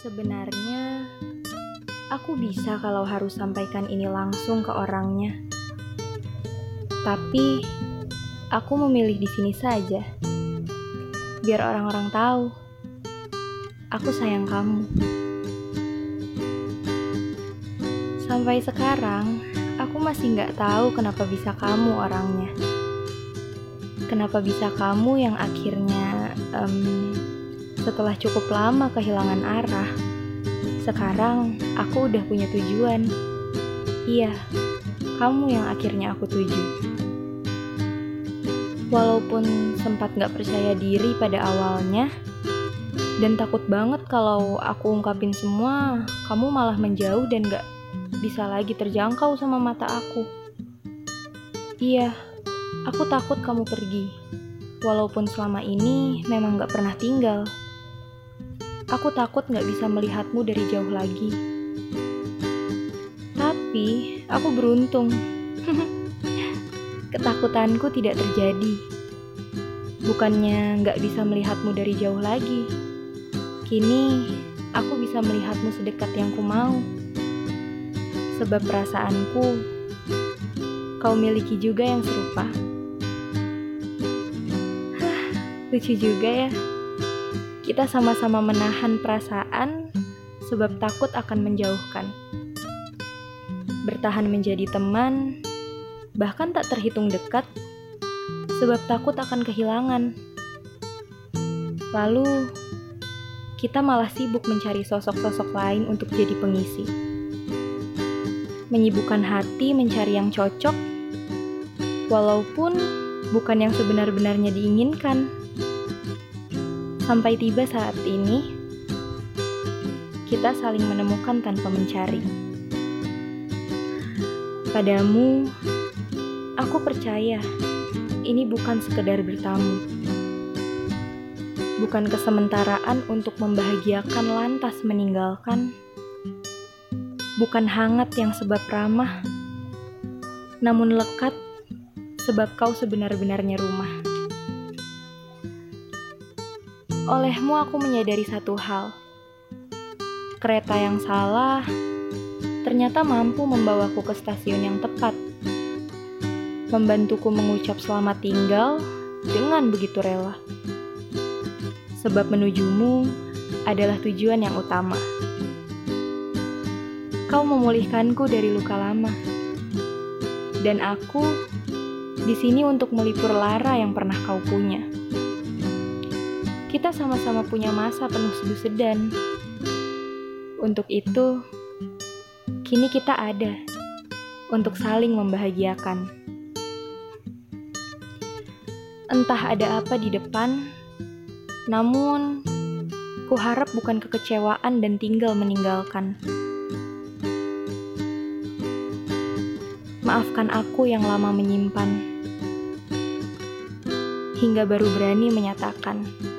Sebenarnya, aku bisa kalau harus sampaikan ini langsung ke orangnya. Tapi, aku memilih di sini saja. Biar orang-orang tahu, aku sayang kamu. Sampai sekarang, aku masih nggak tahu kenapa bisa kamu orangnya. Kenapa bisa kamu yang akhirnya em, setelah cukup lama kehilangan arah, sekarang aku udah punya tujuan. Iya, kamu yang akhirnya aku tuju. Walaupun sempat gak percaya diri pada awalnya, dan takut banget kalau aku ungkapin semua, kamu malah menjauh dan gak bisa lagi terjangkau sama mata aku. Iya, aku takut kamu pergi. Walaupun selama ini memang gak pernah tinggal. Aku takut gak bisa melihatmu dari jauh lagi. Tapi, aku beruntung. Ketakutanku tidak terjadi. Bukannya gak bisa melihatmu dari jauh lagi. Kini, aku bisa melihatmu sedekat yang ku mau. Sebab perasaanku, kau miliki juga yang serupa. Lucu juga ya. Kita sama-sama menahan perasaan sebab takut akan menjauhkan. Bertahan menjadi teman, bahkan tak terhitung dekat, sebab takut akan kehilangan. Lalu, kita malah sibuk mencari sosok-sosok lain untuk jadi pengisi. Menyibukkan hati mencari yang cocok, walaupun bukan yang sebenar-benarnya diinginkan. Sampai tiba saat ini, kita saling menemukan tanpa mencari. Padamu, Aku percaya ini bukan sekedar bertamu. Bukan kesementaraan untuk membahagiakan lantas meninggalkan. Bukan hangat yang sebab ramah. Namun lekat sebab kau sebenar-benarnya rumah. Olehmu aku menyadari satu hal. Kereta yang salah ternyata mampu membawaku ke stasiun yang tepat membantuku mengucap selamat tinggal dengan begitu rela. Sebab menujumu adalah tujuan yang utama. Kau memulihkanku dari luka lama. Dan aku di sini untuk melipur lara yang pernah kau punya. Kita sama-sama punya masa penuh sedu sedan. Untuk itu, kini kita ada untuk saling membahagiakan. Entah ada apa di depan, namun ku harap bukan kekecewaan dan tinggal meninggalkan. Maafkan aku yang lama menyimpan, hingga baru berani menyatakan.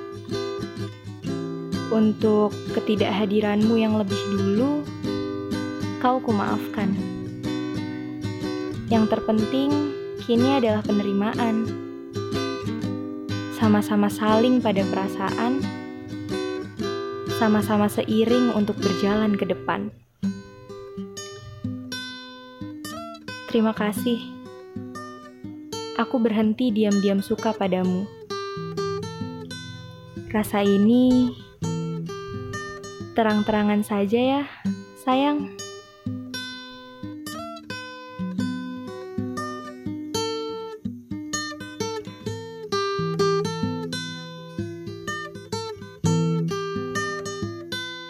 Untuk ketidakhadiranmu yang lebih dulu, kau kumaafkan. Yang terpenting kini adalah penerimaan sama-sama saling pada perasaan, sama-sama seiring untuk berjalan ke depan. Terima kasih. Aku berhenti diam-diam suka padamu. Rasa ini terang-terangan saja ya, sayang.